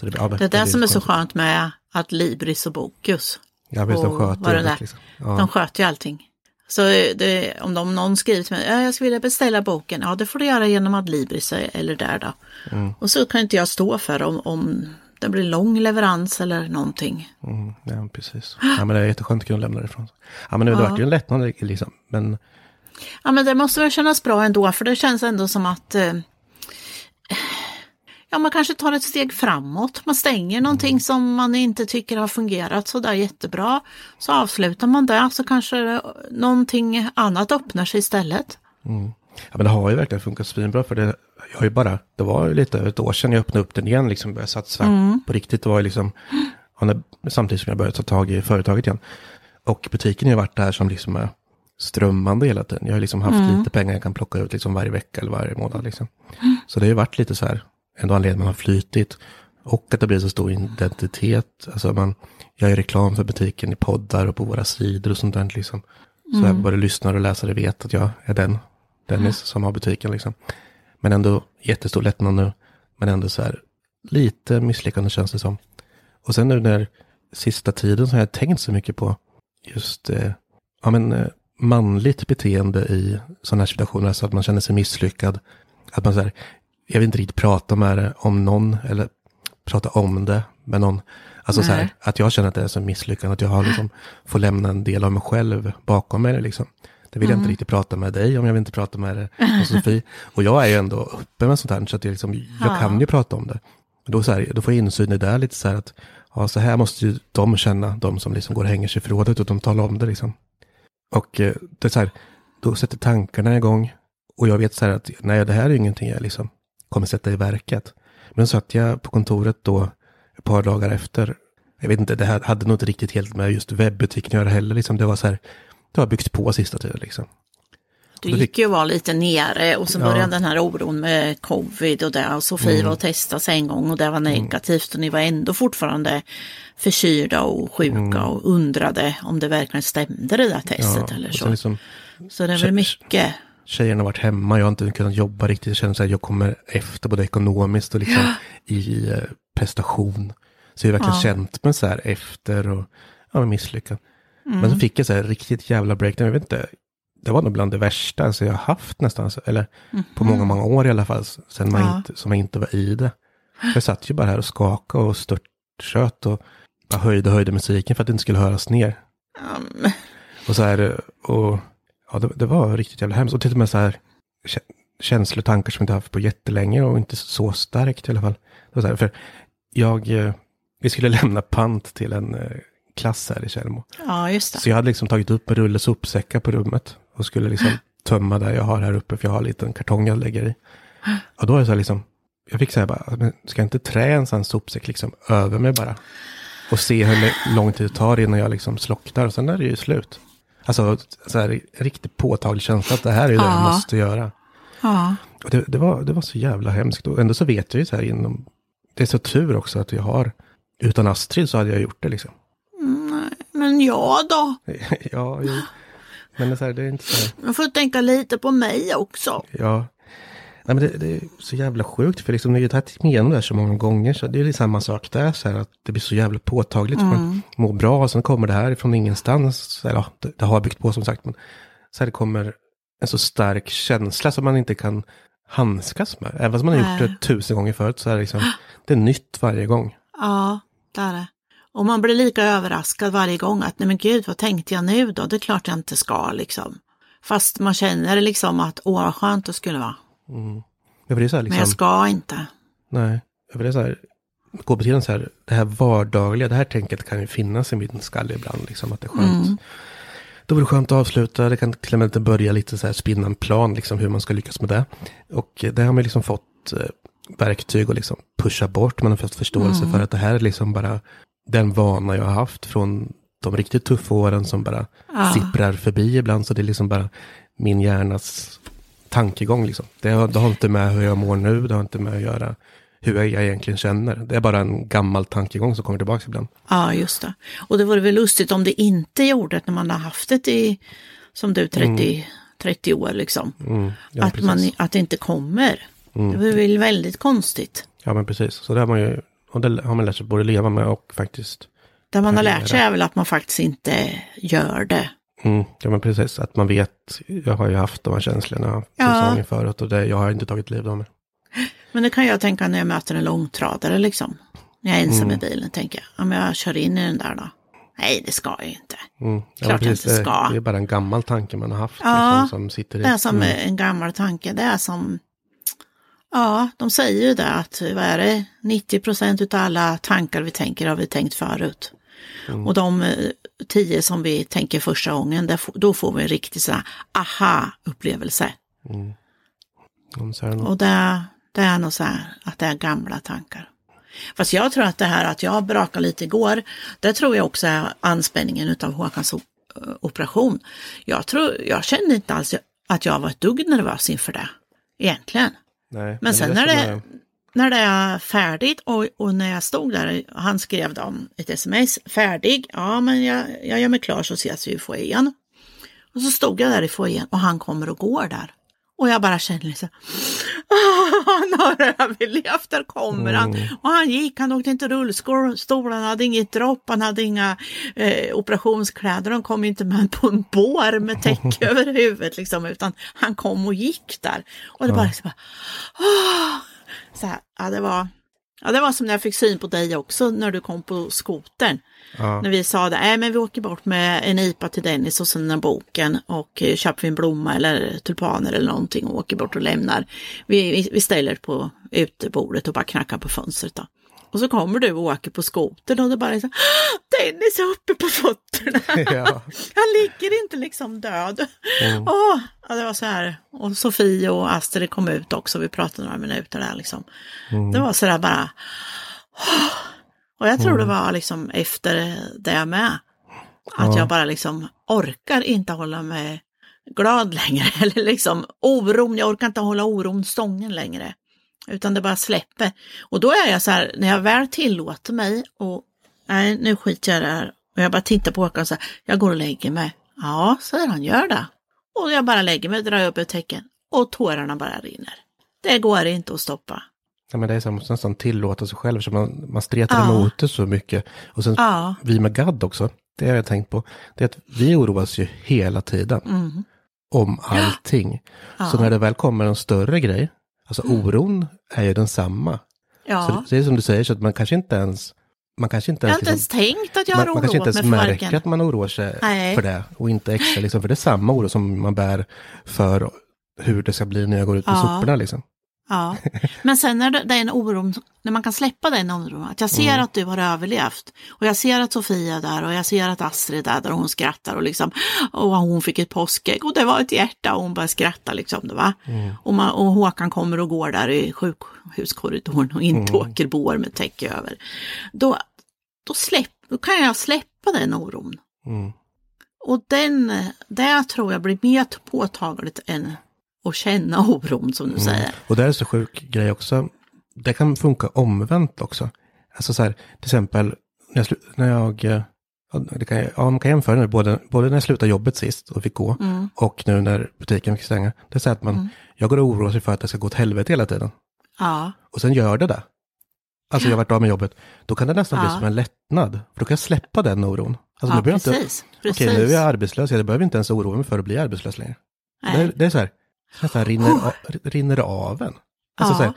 Så det, ja, Mm. Det är det som är så konstigt. skönt med att Libris och Bokus. Ja, visst, de det ju det. Liksom. Ja. De sköter ju allting. Så det, om de, någon skriver till mig, ja, jag skulle vilja beställa boken, ja det får du göra genom Adlibris eller där då. Mm. Och så kan inte jag stå för om, om det blir lång leverans eller någonting. Mm, ja, precis. Ja, men det är jätteskönt att kunna lämna det ifrån sig. Ja, men det ja. vart ju en lättnad liksom. Men... Ja, men det måste väl kännas bra ändå, för det känns ändå som att eh, ja, man kanske tar ett steg framåt. Man stänger någonting mm. som man inte tycker har fungerat så där jättebra. Så avslutar man det så kanske någonting annat öppnar sig istället. Mm. Ja, men det har ju verkligen funkat svinbra för det, jag har ju bara, det var ju lite över ett år sedan jag öppnade upp den igen, liksom började satsa mm. på riktigt. Det var ju liksom, samtidigt som jag började ta tag i företaget igen. Och butiken har ju varit där som liksom är strömmande hela tiden. Jag har liksom haft mm. lite pengar jag kan plocka ut liksom varje vecka eller varje månad. Liksom. Mm. Så det har ju varit lite så här, ändå anledningen man har flytit. Och att det blir så stor identitet. Alltså man gör ju reklam för butiken i poddar och på våra sidor och sånt där. Liksom. Så mm. både lyssnare och läsare vet att jag är den, Dennis, mm. som har butiken. Liksom. Men ändå jättestor lättnad nu. Men ändå så här lite misslyckande känns det som. Och sen nu när sista tiden så har jag tänkt så mycket på just eh, ja, men, eh, manligt beteende i sådana här situationer. Så att man känner sig misslyckad. Att man så här, jag vill inte riktigt prata med det om någon eller prata om det med någon. Alltså så här, att jag känner att det är så misslyckande, att jag har liksom, får lämna en del av mig själv bakom mig. Liksom. Det vill mm. jag inte mm. riktigt prata med dig om, jag vill inte prata med, det, med Sofie. <laughs> Och jag är ju ändå uppe med sånt här, så att jag, liksom, jag kan ju prata om det. Då, så här, då får jag insyn i det lite så här att, ja så här måste ju de känna, de som liksom går och hänger sig i förrådet, och de talar om det liksom. Och eh, det är så här, då sätter tankarna igång. Och jag vet så här att, nej det här är ingenting jag liksom kommer sätta i verket. Men så satt jag på kontoret då ett par dagar efter. Jag vet inte, det här hade nog inte riktigt helt med just webbutiken att göra heller. Liksom. Det var så här, det har byggts på sista tiden liksom. Du gick ju var lite nere och så ja. började den här oron med covid och det och Sofie mm. var och testade en gång och det var mm. negativt och ni var ändå fortfarande förkylda och sjuka mm. och undrade om det verkligen stämde det där testet ja, eller så. Liksom, så det är väl mycket tjejerna har varit hemma, jag har inte kunnat jobba riktigt. Jag känner att jag kommer efter både ekonomiskt och liksom ja. i eh, prestation. Så jag har verkligen ja. känt mig så här efter och ja, misslyckad. Mm. Men så fick jag så här riktigt jävla breakdown. Jag vet inte, det var nog bland det värsta alltså jag har haft nästan. Eller mm. på många, många år i alla fall. Sen man ja. inte, som jag inte var i det. Jag satt ju bara här och skakade och störtsköt och bara höjde och höjde musiken för att det inte skulle höras ner. Um. Och så här, och ja, det, det, var riktigt jävla hemskt. Och till och med så här känslor, tankar som jag inte haft på jättelänge och inte så starkt i alla fall. Det var så här, för jag, eh, vi skulle <laughs> lämna pant till en eh, klass här i Tjällmo. Ja, just det. Så jag hade liksom tagit upp en rulle sopsäckar på rummet och skulle liksom <gasps> tömma det jag har här uppe, för jag har en liten kartong jag lägger i. <gasps> Och då är det så här liksom, jag fick säga bara, men ska jag inte trä en sån sopsäck liksom över mig bara? Och se hur lång tid det tar innan jag liksom slocknar och sen är det ju slut. Alltså, så här, riktigt påtaglig känsla att det här är det jag måste göra. Ja. Och det, det, var, det var så jävla hemskt. Och ändå så vet jag ju så här inom... Det är så tur också att jag har... Utan Astrid så hade jag gjort det liksom. Mm, men jag då? <laughs> ja, jo. Men det är, så här, det är inte så här... Man får tänka lite på mig också. Ja, Nej, men det, det, är så jävla sjukt, för liksom, jag har tagit mig igenom det här så många gånger, så det är samma sak där, så här, att det blir så jävla påtagligt. Mm. Man mår bra, och sen kommer det här från ingenstans, eller ja, det, det, har byggt på som sagt, men så här, det kommer en så stark känsla som man inte kan handskas med. Även om man har gjort det tusen gånger förut, så är det liksom, det är nytt varje gång. Ja, det är det. Och man blir lika överraskad varje gång att nej men gud, vad tänkte jag nu då? Det är klart jag inte ska liksom. Fast man känner liksom att åh vad skönt det skulle vara. Mm. Ja, det är så här, liksom, Men jag ska inte. Nej, det är så här, så här, det här vardagliga, det här tänket kan ju finnas i min skalle ibland, liksom att det är skönt. Mm. Då är det skönt att avsluta, det kan till och med börja lite så här spinna en plan, liksom hur man ska lyckas med det. Och det har man liksom fått eh, verktyg och liksom pusha bort, man har fått förståelse mm. för att det här är liksom bara den vana jag har haft från de riktigt tuffa åren som bara ja. sipprar förbi ibland. Så det är liksom bara min hjärnas tankegång. Liksom. Det, har, det har inte med hur jag mår nu, det har inte med att göra hur jag egentligen känner. Det är bara en gammal tankegång som kommer tillbaka ibland. Ja, just det. Och det vore väl lustigt om det inte gjorde det när man har haft det i, som du, 30, mm. 30 år liksom. Mm, ja, att, man, att det inte kommer. Mm. Det vore väl väldigt konstigt. Ja, men precis. Så det har man ju, och det har man lärt sig både leva med och faktiskt. Det man har lärt sig är väl att man faktiskt inte gör det. Mm, ja men precis, att man vet, jag har ju haft de här känslorna ja. säsongen förut och det, jag har inte tagit livet av mig. Men det kan jag tänka när jag möter en långtradare liksom. När jag är ensam i bilen tänker jag, om jag kör in i den där då? Nej, det ska jag inte. Mm. Ja, Klart precis, jag inte ska. Det, det är bara en gammal tanke man har haft. Ja, liksom, som sitter i. Det är som Mm. en gammal tanke. Det är som, ja, de säger ju det att, vad är det, 90 procent av alla tankar vi tänker har vi tänkt förut. Mm. Och de eh, tio som vi tänker första gången, där, då får vi en riktig sån aha-upplevelse. Mm, nog. Och det, det är nog så här att det är gamla tankar. Fast jag tror att det här att jag brakade lite igår, det tror jag också är anspänningen utav Håkans eh, operation. Jag, tror, jag kände inte alls att jag var ett dugg nervös inför det, egentligen. Nej, Men sen är när det, när det är färdigt och, och när jag stod där, han skrev då ett sms, färdig, ja men jag, jag gör mig klar så ses vi i foajén. Och så stod jag där i foajén och han kommer och går där. Och jag bara kände liksom, "Åh, <laughs> han har överlevt, där kommer han. Och han gick, han åkte inte rullstol, han hade inget dropp, han hade inga eh, operationskläder, de kom inte med på en bår med täcke <laughs> över huvudet liksom, utan han kom och gick där. Och det bara liksom, Åh! Så här, ja, det var, ja, det var som när jag fick syn på dig också när du kom på skotern. Ja. När vi sa det, äh, men vi åker bort med en IPA till Dennis och sen den boken och eh, köper vi en blomma eller tulpaner eller någonting och åker bort och lämnar. Vi, vi, vi ställer på utebordet och bara knackar på fönstret då. Och så kommer du och åker på skotern och det bara är så "Ah, Dennis är uppe på fötterna. <laughs> Ja. Han ligger inte liksom död. Åh, ja, det var så här. Och Sofie och Astrid kom ut också. Vi pratade några minuter där liksom. Det var så där bara. åh. Och jag tror det var liksom efter det med. Att Ja. jag bara liksom orkar inte hålla mig glad längre. <laughs> Eller liksom oron, jag orkar inte hålla oron stången längre. Utan det bara släpper. Och då är jag så här, när jag väl tillåter mig och nej, nu skiter jag i det här. Och jag bara tittar på Håkan och säger, jag går och lägger mig. Ja, säger han, gör det. Och jag bara lägger mig, drar upp ett tecken och tårarna bara rinner. Det går inte att stoppa. Ja, men det är som att nästan tillåta sig själv, så man, man stretar Ja. emot det så mycket. Och sen Ja, vi med Gadd också, det har jag tänkt på, det är att vi oroas ju hela tiden mm, om allting. Ja. Så när det väl kommer en större grej, alltså oron är ju densamma. Så ja. det är som du säger, så att man kanske inte ens, man kanske inte Jag har ens, inte ens liksom, tänkt att jag man, har man kanske inte ens märker varken. att man oroar sig Nej. för det. Och inte extra, liksom, för det är samma oro som man bär för hur det ska bli när jag går ut med Ja. soporna. Liksom. Ja, men sen när det, det är en oro, när man kan släppa den oron, att jag ser Mm. att du har överlevt och jag ser att Sofia är där och jag ser att Astrid är där och hon skrattar och liksom, och hon fick ett påskägg och det var ett hjärta och hon bara skrattar liksom. Det, va? Mm. Och, man, och Håkan kommer och går där i sjukhuskorridoren och inte Mm. åker bår med täcke över. Då, då, släpp, då kan jag släppa den oron. Mm. Och den, det tror jag blir mer påtagligt än att känna oron som du Mm. säger. Och det är så sjuk grej också. Det kan funka omvänt också. Alltså så här, till exempel när jag, när jag eh, det kan, ja, man kan jämföra nu, både, både när jag slutade jobbet sist och fick gå Mm. och nu när butiken fick stänga. Det är så att man, jag går och oroar sig för att det ska gå åt helvete hela tiden. Ja, Och sen gör det det. Alltså jag har varit av med jobbet. Då kan det nästan bli Ja. som en lättnad. För då kan jag släppa den oron. Alltså, ja jag inte, precis. precis. okej nu är jag arbetslös, jag behöver inte ens oroa mig för att bli arbetslös längre. Det, är- det är så här, nästan rinner, av, rinner det av en. Alltså Ja. så, här,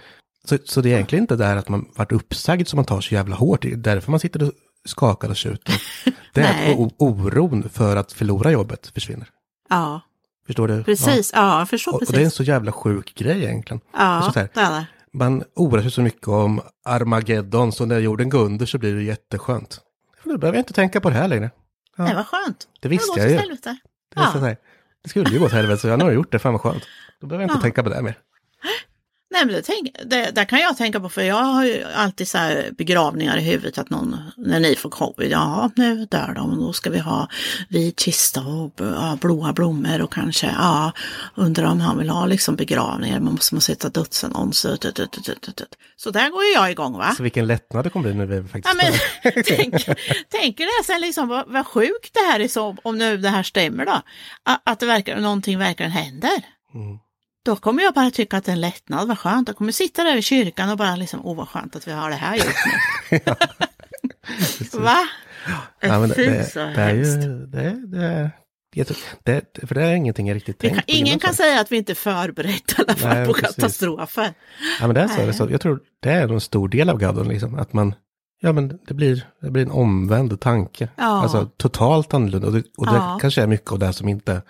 så, så det är egentligen inte det här att man varit uppsagd som man tar så jävla hårt. Det är därför man sitter och skakar och tjuter. <laughs> Det är att oron för att förlora jobbet försvinner. Ja, Förstår du? precis. Ja, jag förstår. Och, och precis. det är en så jävla sjuk grej egentligen. Ja, Alltså så här, det är det. man oroar sig så mycket om Armageddon, så när jorden går under så blir det jätteskönt. Nu behöver jag inte tänka på det här längre. Ja. Nej, vad skönt. Det visste jag ju. Det, Ja. Det skulle ju gå åt helvete, så jag har gjort det, fan vad skönt. Då behöver jag inte Ja. tänka på det mer. Nej, men det, tänk, det, där kan jag tänka på, för jag har ju alltid så här begravningar i huvudet att någon, när ni får covid, ja nu dör de då ska vi ha vit kista och ja, blåa blommor och kanske, ja, undrar om han vill ha liksom begravningar, man måste man sätta dödsannonser. Så där går ju jag igång va? Så vilken lättnad det kommer bli när vi faktiskt Ja, men, <laughs> tänk, tänk er det sen liksom, vad, vad sjukt det här är så, om nu det här stämmer då. Att, att det verkar, någonting verkligen händer. Mm. Då kommer jag bara tycka att det är en lättnad, vad skönt. Jag kommer sitta där i kyrkan och bara liksom, åh vad skönt att vi har det här just nu. <laughs> Va? Ja, men det, det, det är ju, hemskt. det, det, det, för det är ingenting jag riktigt tänkt kan, ingen kan säga att vi inte är förberedda i alla fall Nej, på precis. katastrofer. Ja, men det är så, det så. Jag tror det är en stor del av gadden, liksom, att man, Ja, men det blir, det blir en omvänd tanke. Ja. Alltså totalt annorlunda. Och det, och det Ja. kanske är mycket av det som inte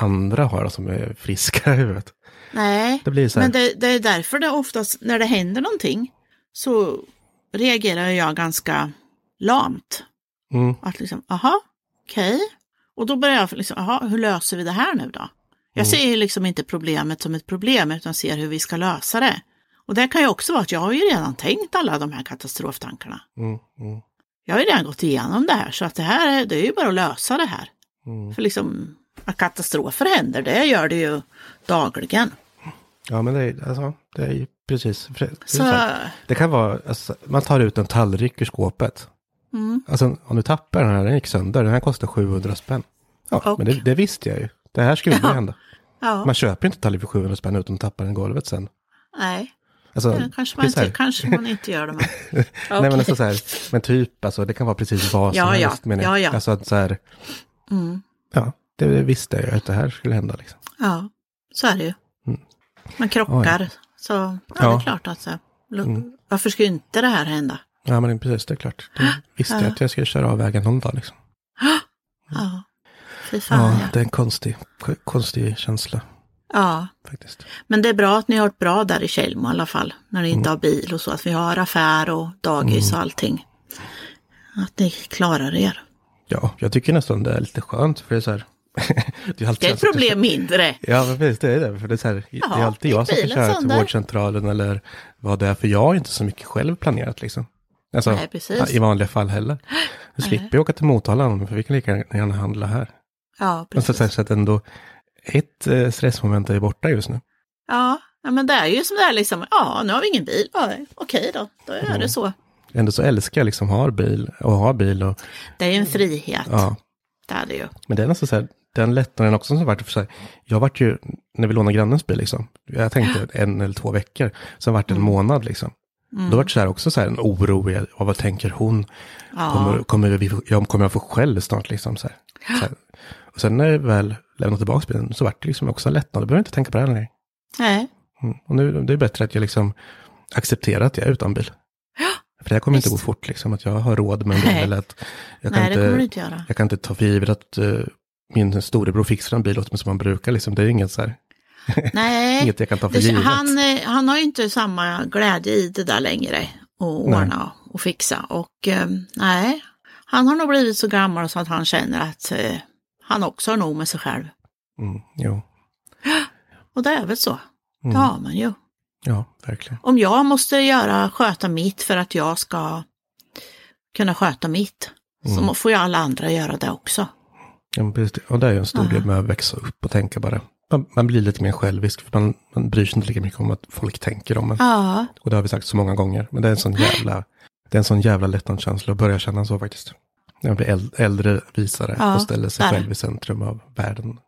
andra har, som är friska i huvudet. Nej, Det blir så här, men det, det är därför det oftast, när det händer någonting, så reagerar jag ganska lamt. mm, Att liksom, aha, okej. Och då börjar jag liksom, aha, hur löser vi det här nu då? Jag Mm. ser ju liksom inte problemet som ett problem, utan ser hur vi ska lösa det. Och det kan ju också vara att jag har ju redan tänkt alla de här katastroftankarna. mm, mm, Jag har ju redan gått igenom det här, så att det här, är- det är ju bara att lösa det här. mm. För liksom, att katastrofer händer, det gör det ju dagligen. Ja, men det är, alltså, det är ju precis. är Så, det kan vara, alltså, man tar ut en tallrik ur skåpet. mm, Alltså om du tappar den här, den gick sönder, den här kostar 700 spänn. Ja, Och- men det, det visste jag ju. Det här skulle Ja. hända. ja, Man köper inte tallrik för 700 spänn utan tappar den i golvet sen. nej, Alltså, det kanske man, inte, kanske man inte gör det. Men, <laughs> Nej men alltså så här, men typ, alltså det kan vara precis vad som Ja, ja. helst. menar jag. Ja, ja. Alltså att så här, mm. ja, det visste jag att det här skulle hända liksom. Ja, så är det ju. Mm. Man krockar, så ja, det är Ja. klart att så, Mm. varför skulle inte det här hända? Ja men precis, det är klart. Det visste jag Ja. att jag skulle köra av vägen någon dag liksom. <gasps> Ja, fy fan Ja, ja. det är en konstig, konstig känsla ja. faktiskt. Men det är bra att ni har ett bra där i Tjällmo i alla fall, när ni inte Mm. har bil och så, att vi har affär och dagis och allting. Att ni klarar er. Ja, jag tycker nästan det är lite skönt för det är så här. <laughs> det är, alltid Det är ett som ska problem mindre. Ja, men precis, det är det. För det är, så här, det är Jaha, alltid jag som ska köra till vårdcentralen eller vad det är. För jag har inte så mycket själv planerat liksom. Alltså, Nej, precis. i vanliga fall heller. <gasps> Jag slipper jag åka till Motala, för vi kan lika gärna handla här. Ja, Men precis. så, så att ändå, ett eh, stressmoment är borta just nu. Ja, ja, men det är ju som det är liksom, ja, nu har vi ingen bil. Ja, Okej då, då är Mm. det så. Ändå så älskar jag liksom ha bil och ha bil och Det är ju en frihet. ja. Det är det ju. Men det är nästan så här, den lättnaden också som varit för sig. Jag vart ju, när vi lånade grannens bil liksom, jag tänkte en eller två veckor, sen vart det en månad liksom. Mm. Då vart det så här också så här en oro i, vad tänker hon? Ja. Kommer, kommer, vi, jag kommer jag få skäll snart liksom så här. Så här. Och sen när jag väl lämnade tillbaka bilen så vart det liksom också en lättnad, då behöver jag inte tänka på det här längre. Nej, Mm. Och nu det är bättre att jag liksom accepterar att jag är utan bil. För det här kommer inte gå Visst. fort liksom, att jag har råd med en bil eller att jag kan, Nej inte, jag kan inte ta för givet att eh, min storebror fixar en bil åt mig som han brukar liksom. Det är inget så här, <laughs> Nej, inget jag kan ta för givet. han, eh, han har ju inte samma glädje i det där längre. Och Nej. ordna och fixa. Och eh, nej, han har nog blivit så gammal så att han känner att eh, han också har nog med sig själv. Mm, jo, <gasps> Och det är väl så. Mm. Det har man ju. ja, verkligen. Om jag måste göra, sköta mitt för att jag ska kunna sköta mitt, så Mm. må- får ju alla andra göra det också. Ja, precis. Och det är ju en stor del med att växa upp och tänka bara. Man, man blir lite mer självisk, för man, man bryr sig inte lika mycket om att folk tänker om en. Ja, Och det har vi sagt så många gånger. Men det är en sån jävla, det är en sån jävla lättnadskänsla att börja känna så faktiskt. När man blir äl- äldre, visare Ja, och ställer sig där. själv i centrum av världen.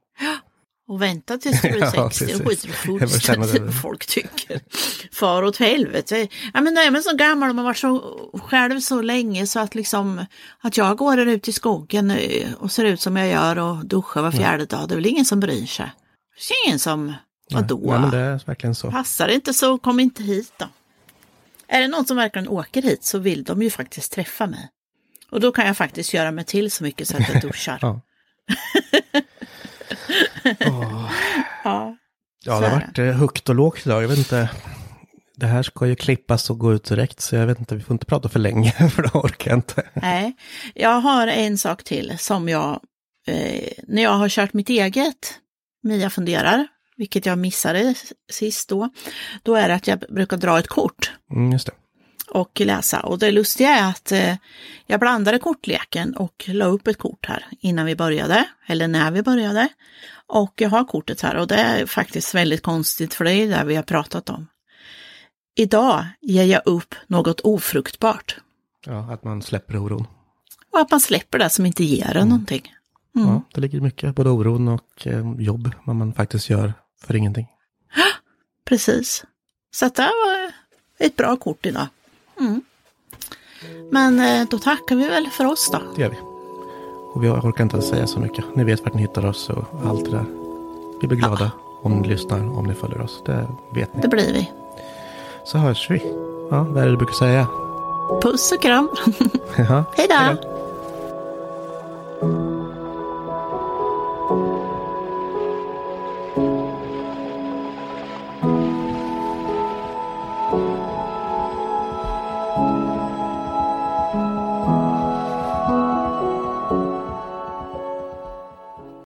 Och vänta tills du blir <laughs> Ja, 60 precis. och skiter fullständigt vad folk tycker. Far åt helvete. Ja, men nej, men så gammal och man varit så själv så länge så att liksom att jag går där ut i skogen eh, och ser ut som jag gör och duschar var fjärde dag, det är väl ingen som bryr sig. Det är ingen som, vadå? Nej, men det är verkligen så. Passar det inte så kom inte hit då. Är det någon som verkligen åker hit så vill de ju faktiskt träffa mig. Och då kan jag faktiskt göra mig till så mycket så att jag <laughs> duschar. Ja. Åh. ja. Ja, det har varit eh, högt och lågt idag. Jag vet inte. Det här ska ju klippas och gå ut direkt, så jag vet inte, vi får inte prata för länge, <laughs> för då orkar jag inte. Nej, jag har en sak till som jag, eh, när jag har kört mitt eget Mia funderar, vilket jag missade sist då, då är det att jag brukar dra ett kort Mm, just det. Och läsa. Och det lustiga är att eh, jag blandade kortleken och la upp ett kort här innan vi började, eller när vi började. Och jag har kortet här och det är faktiskt väldigt konstigt för det är det vi har pratat om. Idag ger jag upp något ofruktbart. Ja, att man släpper oron. Och att man släpper det som inte ger en någonting. Mm. Ja, det ligger mycket, både oron och eh, jobb, vad man faktiskt gör för ingenting. <gasps> Precis. Så det var ett bra kort idag. Mm. Men eh, då tackar vi väl för oss då. Det gör vi. Och vi orkar inte säga så mycket. Ni vet vart ni hittar oss och allt det där. Vi blir glada om ni lyssnar, om ni följer oss. Det vet ni. Det blir vi. Så hörs vi. Ja, vad är det du brukar säga? Puss och kram. <laughs> Ja, hej då.